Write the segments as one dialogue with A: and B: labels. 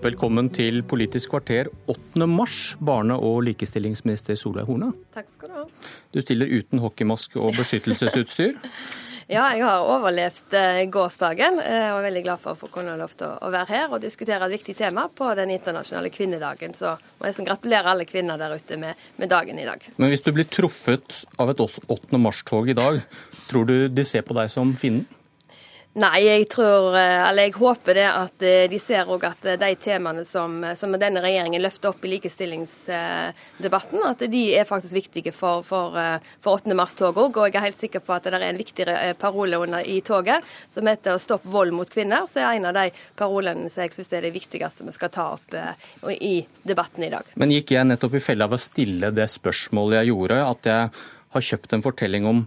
A: Velkommen til Politisk kvarter 8. mars, barne- og likestillingsminister Solveig Horne.
B: Takk skal du ha.
A: Du stiller uten hockeymaske og beskyttelsesutstyr.
B: Ja, jeg har overlevd eh, gårsdagen eh, og er veldig glad for å få kunne lov til å være her og diskutere et viktig tema på den internasjonale kvinnedagen. Så må jeg gratulere alle kvinner der ute med, med, dagen i dag.
A: Men hvis du blir truffet av et 8. mars-tog i dag, tror du de ser på deg som fienden?
B: Nei, jeg tror, eh, eller jeg håper det at eh, de ser òg at eh, de temaene som, som, denne regjeringen løfter opp i likestillingsdebatten, at de er faktisk viktige for, for, for 8. mars-toget òg. Og jeg er helt sikker på at det er en viktig parole under, i toget som heter 'Stopp vold mot kvinner'. Så er en av de parolene som jeg syns er det viktigste vi skal ta opp i debatten i dag.
A: Men gikk jeg nettopp i fella ved å stille det spørsmålet jeg gjorde, at jeg har kjøpt en fortelling om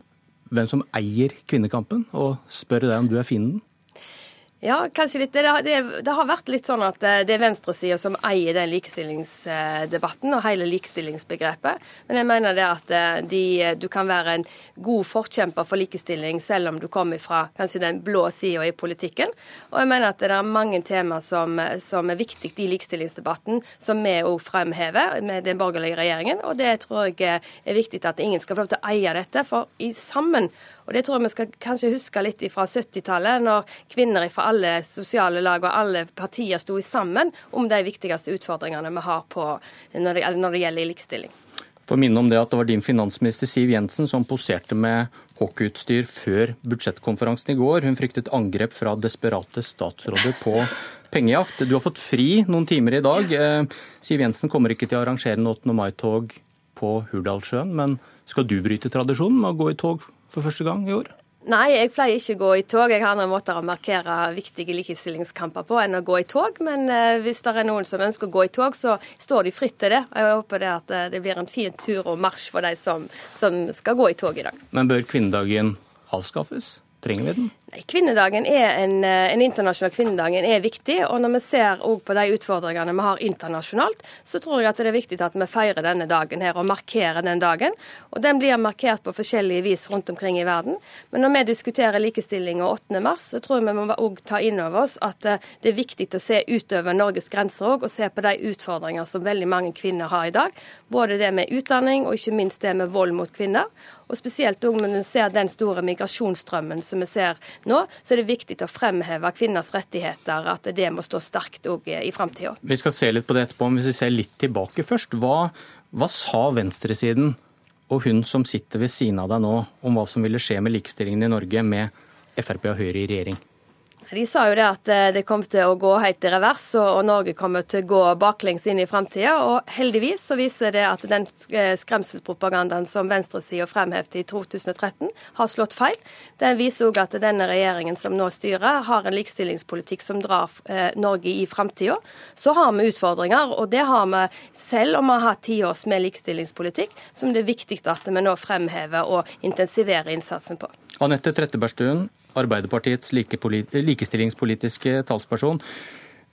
A: hvem som eier kvinnekampen, og spør deg om du er fienden?
B: Ja, kanskje litt. Det, det, det, har vært litt sånn at eh, det er venstresida som eier den likestillingsdebatten og hele likestillingsbegrepet. Men jeg mener det at eh, de, du kan være en god forkjemper for likestilling selv om du kommer fra kanskje den blå sida i politikken. Og jeg mener at det er mange tema som, som er viktig i likestillingsdebatten, som vi òg fremhever med den borgerlige regjeringen. Og det tror jeg er viktig at ingen skal få lov til å eie dette, for i sammen og Det tror jeg vi skal kanskje huske litt fra 70-tallet, når kvinner fra alle sosiale lag og alle partier sto sammen om de viktigste utfordringene vi har på, når, det, når det gjelder likestilling.
A: For å minne om det at det var din finansminister Siv Jensen som poserte med hockeyutstyr før budsjettkonferansen i går. Hun fryktet angrep fra desperate statsråder på pengejakt. Du har fått fri noen timer i dag. Eh, Siv Jensen kommer ikke til å arrangere en 8. mai-tog på Hurdalssjøen, men skal du bryte tradisjonen med å gå i tog for første gang i år?
B: Nei, jeg pleier ikke å gå i tog. Jeg har andre måter å markere viktige likestillingskamper på enn å gå i tog. Men eh, hvis det er noen som ønsker å gå i tog, så står de fritt til det. Og jeg håper det at eh, det blir en fin tur og marsj for de som, som skal gå i tog i dag.
A: Men bør kvinnedagen avskaffes? Trenger vi den?
B: Kvinnedagen er en, eh, en internasjonal kvinnedagen er viktig. og Når vi ser på de utfordringene vi har internasjonalt, så tror jeg at det er viktig at vi feirer denne dagen her og markerer den dagen. Og Den blir markert på forskjellige vis rundt omkring i verden. Men når vi diskuterer likestilling og 8. mars, så tror jeg vi må også ta inn over oss at eh, det er viktig å se utover Norges grenser òg, og se på de utfordringer som veldig mange kvinner har i dag. Både det med utdanning og ikke minst det med vold mot kvinner. Og spesielt òg når vi ser den store migrasjonsstrømmen som vi ser nå, så er det viktig å fremheve kvinners rettigheter, at det må stå sterkt òg i framtida.
A: Vi skal se litt på det etterpå, men hvis vi ser litt tilbake først. Hva, hva sa venstresiden og hun som sitter ved siden av deg nå, om hva som ville skje med likestillingen i Norge med Frp og Høyre i regjering?
B: De sa jo det at eh, det kom til å gå helt i revers, og Norge kommer til å gå baklengs inn i framtida. Og heldigvis så viser det at den skremselspropagandaen skremselpropagandaen som venstresida fremhevde i 2013, har slått feil. Den viser òg at denne regjeringen som nå styrer, har en likestillingspolitikk som drar eh, Norge i framtida. Så har vi utfordringer, og det har vi selv om vi har hatt tiårs med likestillingspolitikk, som det er viktig at vi nå fremhever og intensiverer innsatsen på.
A: Anette Trettebergstuen, Arbeiderpartiets likestillingspolitiske talsperson.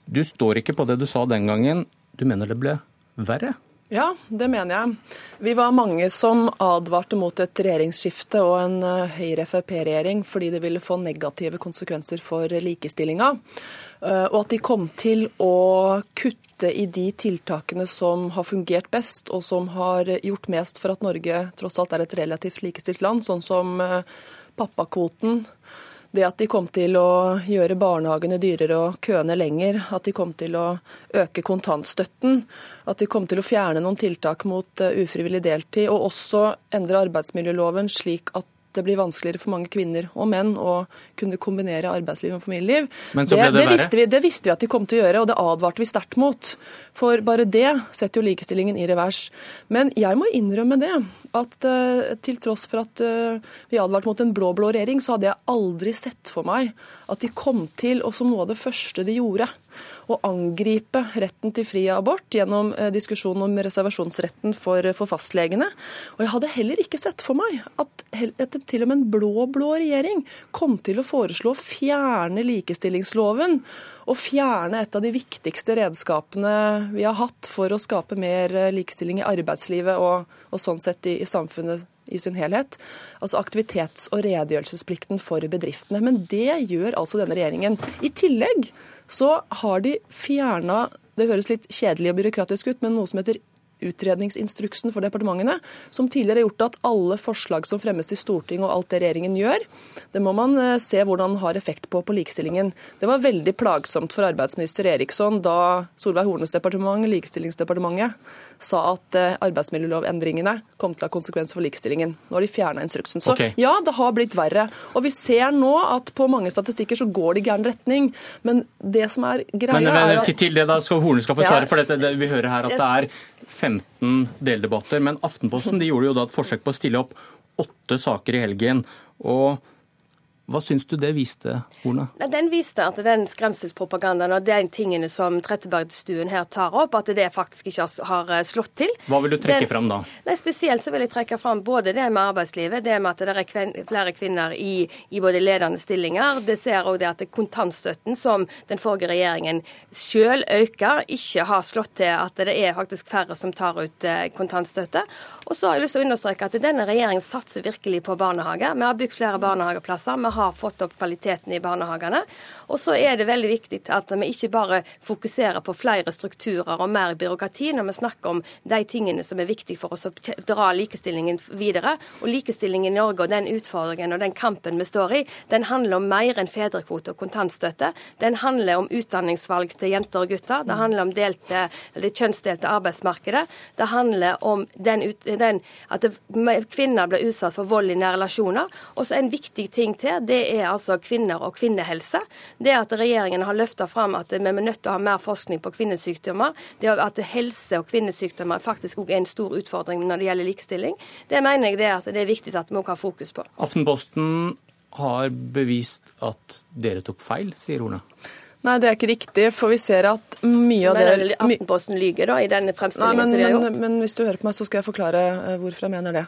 A: Du står ikke på det du sa den gangen. Du mener det ble verre?
C: Ja, det mener jeg. Vi var mange som advarte mot et regjeringsskifte og en eh, Høyre-Frp-regjering fordi det ville få negative konsekvenser for likestillinga. Eh, og at de kom til å kutte i de tiltakene som har fungert best, og som har gjort mest for at Norge tross alt er et relativt likestilt land, sånn som eh, pappakvoten, det at de kom til å gjøre barnehagene dyrere og køene lenger, at de kom til å øke kontantstøtten, at de kom til å fjerne noen tiltak mot eh, ufrivillig deltid, og også endre arbeidsmiljøloven slik at det blir vanskeligere for mange kvinner og menn å kunne kombinere arbeidsliv og familieliv.
A: Men så ble det, det,
C: det, visste vi, det visste vi at de kom til å gjøre, og det advarte vi sterkt mot. For bare det setter jo likestillingen i revers. Men jeg må innrømme det, at uh, til tross for at uh, vi advarte mot en blå-blå regjering, så hadde jeg aldri sett for meg at de kom til, og som noe av det første de gjorde, å angripe retten til fri abort gjennom uh, diskusjonen om reservasjonsretten for, for, fastlegene. Og jeg hadde heller ikke sett for meg at, at til og med en blå-blå regjering kom til å foreslå å fjerne likestillingsloven og fjerne et av de viktigste redskapene vi har hatt for å skape mer likestilling i arbeidslivet og, og sånn sett i, i samfunnet i sin helhet. Altså aktivitets- og redegjørelsesplikten for bedriftene. Men det gjør altså denne regjeringen. I tillegg så har de fjerna det høres litt kjedelig og byråkratisk ut, men noe som heter utredningsinstruksen for departementene, som tidligere har gjort at alle forslag som fremmes til Stortinget og alt det regjeringen gjør, det må man eh, se hvordan har effekt på på likestillingen. Det var veldig plagsomt for arbeidsminister Eriksson da Solveig Hornes departement, Likestillingsdepartementet, sa at eh, arbeidsmiljølovendringene kom til å ha konsekvenser for likestillingen. Nå har de fjerna instruksen. Så
A: okay.
C: ja, det har blitt verre. Og vi ser nå at på mange statistikker så går det i gæren retning. Men det som er greia
A: men, men,
C: er
A: at... Til det da skal Horne skal få svare, for dette, det, vi hører her at det er 15 deldebatter. Men Aftenposten de gjorde jo da et forsøk på å stille opp åtte saker i helgen. og hva syns du det viste, Horne?
B: Den viste at den skremselspropagandaen og de tingene som Trettebergstuen her tar opp, at det faktisk ikke har eh, slått til.
A: Hva vil du trekke den, fram da?
B: Nei, Spesielt så vil jeg trekke fram både det med arbeidslivet, det med at det er kven, flere kvinner i, i, både ledende stillinger. Det ser òg det at kontantstøtten, som den forrige regjeringen sjøl øker, ikke har slått til at det er faktisk færre som tar ut eh, kontantstøtte. Og så har jeg lyst til å understreke at denne regjeringen satser virkelig på barnehager. Vi har bygd flere barnehageplasser. Vi har har fått opp kvaliteten i barnehagene. Og så er det veldig viktig at vi ikke bare fokuserer på flere strukturer og mer byråkrati når vi snakker om de tingene som er viktige for oss å dra likestillingen videre. Og likestilling i Norge og den utfordringen og den kampen vi står i, den handler om mer enn fedrekvote og kontantstøtte. Den handler om utdanningsvalg til jenter og gutter. Det handler om delte, det kjønnsdelte arbeidsmarkedet. Det handler om den, den, at kvinner blir utsatt for vold i nære relasjoner. Og så en viktig ting til det er altså kvinner og kvinnehelse. Det at regjeringen har løfta fram at vi er nødt til å ha mer forskning på kvinnesykdommer, det at helse og kvinnesykdommer faktisk også er en stor utfordring når det gjelder likestilling, det mener jeg det, at det er viktig at vi også har fokus på.
A: Aftenposten har bevist at dere tok feil, sier Horne.
C: Nei, det er ikke riktig, for vi ser at mye av det
B: Men Aftenposten lyger da, i denne fremstillingen Nei, men, som de har gjort?
C: Men, men hvis du hører på meg, så skal jeg forklare eh, hvorfor jeg mener det.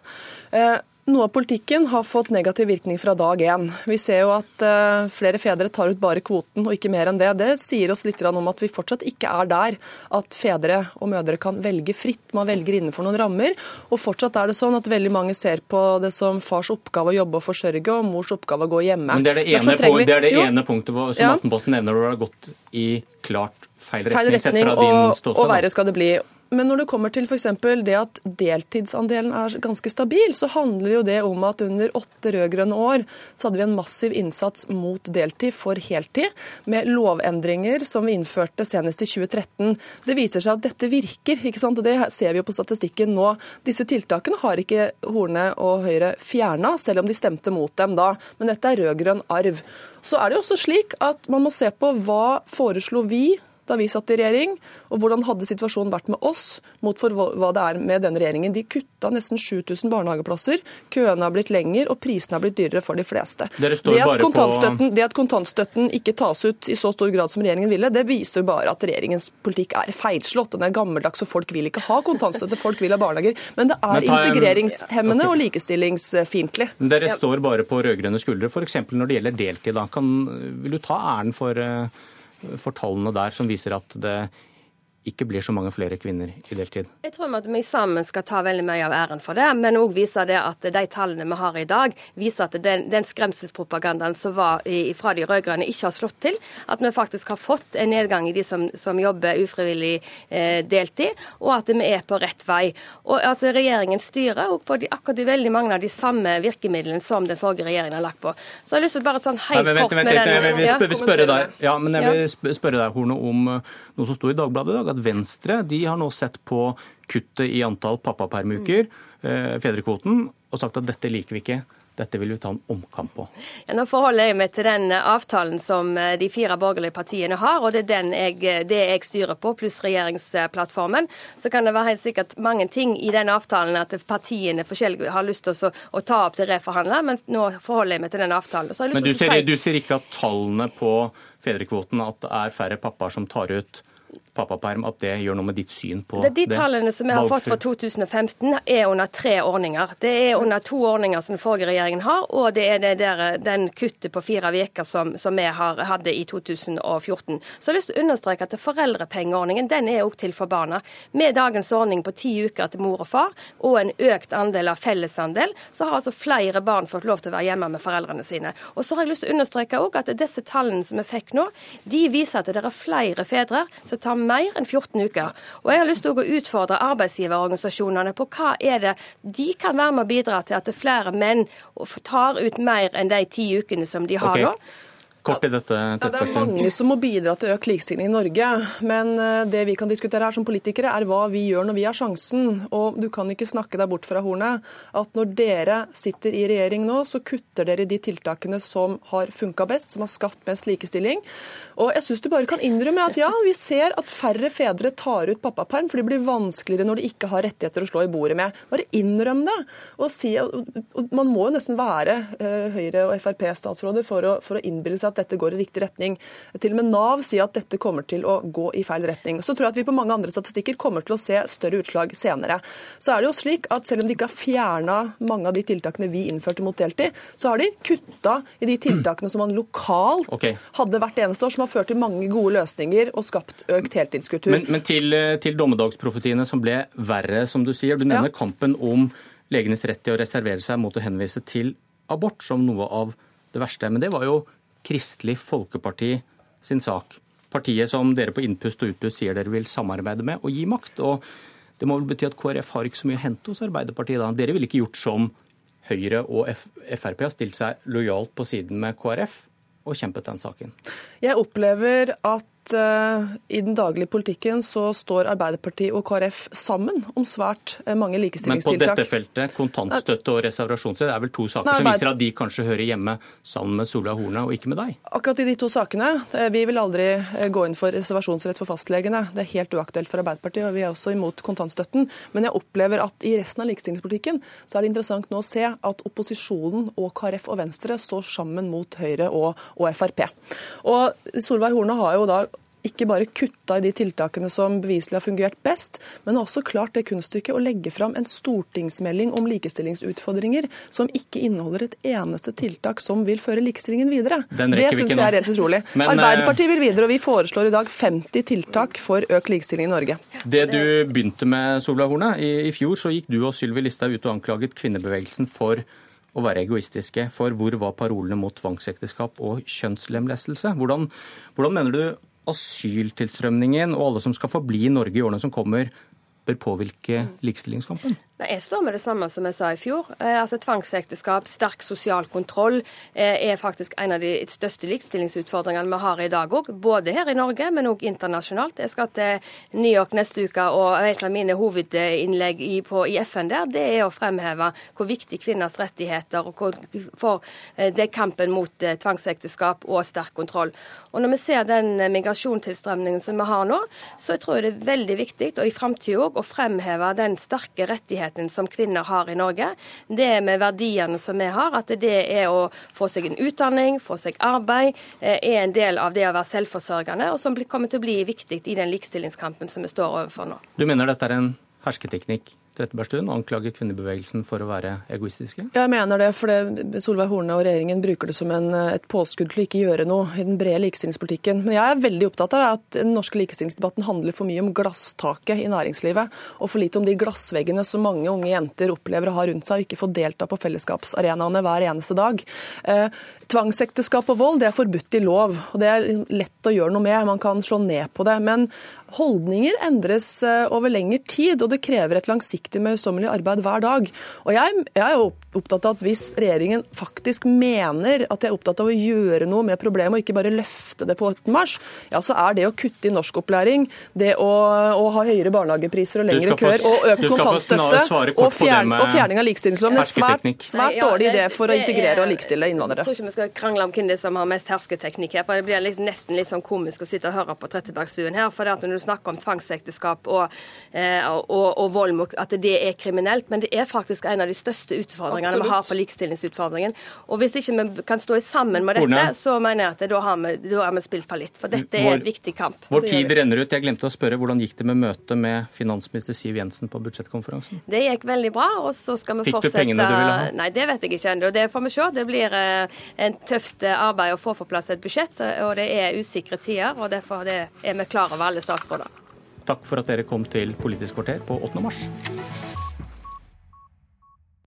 C: Eh, noe av politikken har fått negativ virkning fra dag én. Vi ser jo at uh, flere fedre tar ut bare kvoten og ikke mer enn det. Det sier oss litt om at vi fortsatt ikke er der at fedre og mødre kan velge fritt. Man velger innenfor noen rammer. Og fortsatt er det sånn at veldig mange ser på det som fars oppgave å jobbe og forsørge, og mors oppgave å gå hjemme.
A: Men det er det ene, vi... det, er det ene punktet som ja. Aftenposten nevner hvor det har gått i klart feil retning, feil retning sett fra din ståsted.
C: Og verre skal det bli. Men når det kommer til f.eks. det at deltidsandelen er ganske stabil, så handler jo det om at under åtte rød-grønne år så hadde vi en massiv innsats mot deltid for heltid, med lovendringer som vi innførte senest i 2013. Det viser seg at dette virker, ikke sant? og det ser vi jo på statistikken nå. Disse tiltakene har ikke Horne og Høyre fjerna, selv om de stemte mot dem da. Men dette er rød-grønn arv. Så er det jo også slik at man må se på hva foreslo vi da vi satt i regjering, og hvordan hadde situasjonen vært med oss mot for hva det er med denne regjeringen. De kutta nesten 7000 barnehageplasser, køene har blitt lengre og prisene har blitt dyrere for de fleste. Det at, kontantstøtten, det at kontantstøtten ikke tas ut i så stor grad som regjeringen ville, det viser bare at regjeringens politikk er feilslått. Den er gammeldags, og folk vil ikke ha kontantstøtte, folk vil ha barnehager. Men det er integreringshemmende okay. og likestillingsfiendtlig.
A: Dere står bare på rød-grønne skuldre, f.eks. når det gjelder deltid. Da. Kan, vil du ta æren for uh for tallene der som viser at det ikke blir så mange flere kvinner i deltid?
B: Jeg tror at vi sammen skal ta veldig mye av æren for det, men òg vise det at de tallene vi har i dag, viser at den, den skremselspropagandaen som var i, fra de rød-grønne, ikke har slått til. At vi faktisk har fått en nedgang i de som, som jobber ufrivillig eh, deltid, og at vi er på rett vei. Og at regjeringen styrer på de, akkurat de veldig mange av de samme virkemidlene som den forrige regjeringen har lagt på. Så jeg har lyst til bare sånn helt Nei, vent,
A: kort vent, med den... Jeg vil, spørre deg, ja, men jeg vil spørre deg, Horne, om eh, noe som sto i Dagbladet i dag at Venstre de har nå sett på kuttet i antall pappapermuker, eh, fedrekvoten, og sagt at dette liker vi ikke. Dette vil vi ta en omkamp på.
B: Ja, nå forholder jeg meg til den avtalen som eh, de fire borgerlige partiene har, og det er den jeg, det jeg styrer på, pluss regjeringsplattformen. Så kan det være helt sikkert mange ting i den avtalen at partiene har lyst til å, å ta opp til reforhandle, men nå forholder jeg meg til den avtalen.
A: men du ser, si... du ser ikke at tallene på fedrekvoten at det er færre pappaer som tar ut pappaperm, at det gjør noe med ditt syn på det?
B: De tallene som vi har fått for 2015, er under tre ordninger. Det er under to ordninger som den forrige regjeringen har, og det er det der, den kuttet på fire uker som, som, vi har, hadde i 2014. Så jeg har lyst til å understreke at foreldrepengeordningen den er også til for barna. Med dagens ordning på ti uker til mor og far, og en økt andel av fellesandel, så har altså flere barn fått lov til å være hjemme med foreldrene sine. Og så har jeg lyst til å understreke også at disse tallene som vi fikk nå, de viser at det er flere fedre som tar mer enn 14 uker. Og jeg har lyst til å utfordre arbeidsgiverorganisasjonene på hva er det de kan være med å bidra til at flere menn tar ut mer enn de ti ukene som de har okay. nå.
A: Kort i dette,
C: ja, det er mange som må bidra til økt likestilling i Norge. Men eh, det vi kan diskutere her som politikere, er hva vi gjør når vi har sjansen. Og du kan ikke snakke deg bort fra hornet at når dere sitter i regjering nå, så kutter dere de tiltakene som har funka best, som har skapt mest likestilling. Og jeg syns du bare kan innrømme at ja, vi ser at færre fedre tar ut pappaperm, for det blir vanskeligere når de ikke har rettigheter å slå i bordet med. Bare innrøm det. Og si, og man må jo nesten være uh, Høyre- og Frp-statsråder for, for å innbille seg at dette går i riktig retning. Til og med Nav sier at dette kommer til å gå i feil retning. Så tror jeg at vi på mange andre statistikker kommer til å se større utslag senere. Så er det jo slik at selv om de ikke har fjerna mange av de tiltakene vi innførte mot deltid, så har de kutta i de tiltakene som man lokalt okay. hadde hvert eneste år, som har ført til mange gode løsninger og skapt økt heltidskultur.
A: Men, men til, til dommedagsprofetiene som ble verre, som du sier. Du nevner ja. kampen om legenes rett til å reservere seg mot å henvise til abort som noe av det verste. Men det var jo Kristelig Folkeparti sin sak. Partiet som dere på innpust og utpust sier dere vil samarbeide med og gi makt. Og det må vel bety at KrF har ikke så mye å hente hos Arbeiderpartiet da. Dere ville ikke gjort som Høyre og Frp har stilt seg lojalt på siden med KrF og kjempet den saken.
C: Jeg opplever at uh, i den daglige politikken så står Arbeiderpartiet og KrF sammen om svært uh, mange likestillingstiltak.
A: Men på dette feltet, kontantstøtte og reservasjonsrett, er vel to saker Nei, som viser at de kanskje hører hjemme sammen med Solveig Horne og ikke med deg?
C: Akkurat i de to sakene. Vi vil aldri gå inn for reservasjonsrett for fastlegene. Det er helt uaktuelt for Arbeiderpartiet, og vi er også imot kontantstøtten. Men jeg opplever at i resten av likestillingspolitikken så er det interessant nå å se at opposisjonen og KrF og Venstre står sammen mot Høyre og, og Frp. Og Solveig Horne har jo da ikke bare kutta i de tiltakene som beviselig har fungert best, men også klart det kunststykket å legge fram en stortingsmelding om likestillingsutfordringer som ikke inneholder et eneste tiltak som vil føre likestillingen videre. Det syns jeg er helt utrolig. Men, eh, Arbeiderpartiet vil videre, og vi foreslår i dag 50 tiltak for økt likestilling i Norge.
A: Det du begynte med, Solveig Horne, i, i fjor så gikk du og Sylvi Listhaug ut og anklaget kvinnebevegelsen for å være egoistiske. For hvor var parolene mot tvangsekteskap og kjønnslemlestelse? Hvordan, hvordan mener du asyltilstrømningen og alle som skal forbli i Norge i årene som kommer, bør påvirke likestillingskampen?
B: Jeg står med det samme som jeg sa i fjor. Eh, altså Tvangsekteskap, sterk sosial kontroll eh, er faktisk en av de største likestillingsutfordringene vi har i dag òg. Både her i Norge, men òg internasjonalt. Jeg skal til New York neste uke, og et av mine hovedinnlegg i, på, i FN der, det er å fremheve hvor viktig kvinners rettigheter og hvor, for eh, det kampen mot eh, tvangsekteskap og sterk kontroll. Og Når vi ser den migrasjonstilstrømningen som vi har nå, så jeg tror jeg det er veldig viktig og i framtida òg å fremheve den sterke rettigheten rettigheten som kvinner har i Norge. Det med verdiene som vi har, at det er å få seg en utdanning, få seg arbeid, eh, er en del av det å være selvforsørgende, og som kommer til å bli viktig i den likestillingskampen som vi står overfor nå.
A: Du mener dette er en hersketeknikk? Trettebergstuen anklager kvinnebevegelsen for å være egoistiske?
C: Jeg mener det, for Solveig Horne og regjeringen bruker det som en, et påskudd til å ikke gjøre noe i den brede likestillingspolitikken. Men jeg er veldig opptatt av at den norske likestillingsdebatten handler for mye om glasstaket i næringslivet, og for lite om de glassveggene som mange unge jenter opplever å ha rundt seg, og ikke får delta på fellesskapsarenaene hver eneste dag. Eh, tvangsekteskap og vold det er forbudt i lov, og det er lett å gjøre noe med. Man kan slå ned på det. men Holdninger endres eh, over lengre tid, og det krever et langsiktig, møysommelig arbeid hver dag. Og jeg, jeg er jo opptatt av at hvis regjeringen faktisk mener at de er opptatt av å gjøre noe med problemet, og ikke bare løfte det på 8. mars, ja, så er det å kutte i norskopplæring, det å, å ha høyere barnehagepriser og lengre køer, og økt kontantstøtte og, fjern, og, fjerning av likestillingsloven en svært, svært dårlig idé for å integrere og likestille innvandrere.
B: Jeg tror ikke vi skal krangle om hvem det som har mest hersketeknikk her, for det blir litt, nesten litt sånn komisk å sitte og høre på Trettebergstuen her. for det at når du snakker om tvangsekteskap og, eh, og, og vold, at det er kriminelt, men det er faktisk en av de største utfordringene Absolutt. vi har på likestillingsutfordringen. Og hvis ikke vi kan stå sammen med dette, så mener jeg at da har vi, da har vi spilt fallitt. For dette er en viktig kamp.
A: Vår tid renner ut. Jeg glemte å spørre hvordan gikk det med møtet med finansminister Siv Jensen på budsjettkonferansen?
B: Det gikk veldig bra, og så skal vi
A: Fikk
B: fortsette
A: Fikk du pengene du ville ha?
B: Nei, det vet jeg ikke ennå. Det får vi se. Det blir eh, en tøft eh, arbeid å få på plass et budsjett, og det er usikre tider. og Derfor er vi klar over alle statsråder.
A: Takk for at dere kom til Politisk kvarter på 8. mars.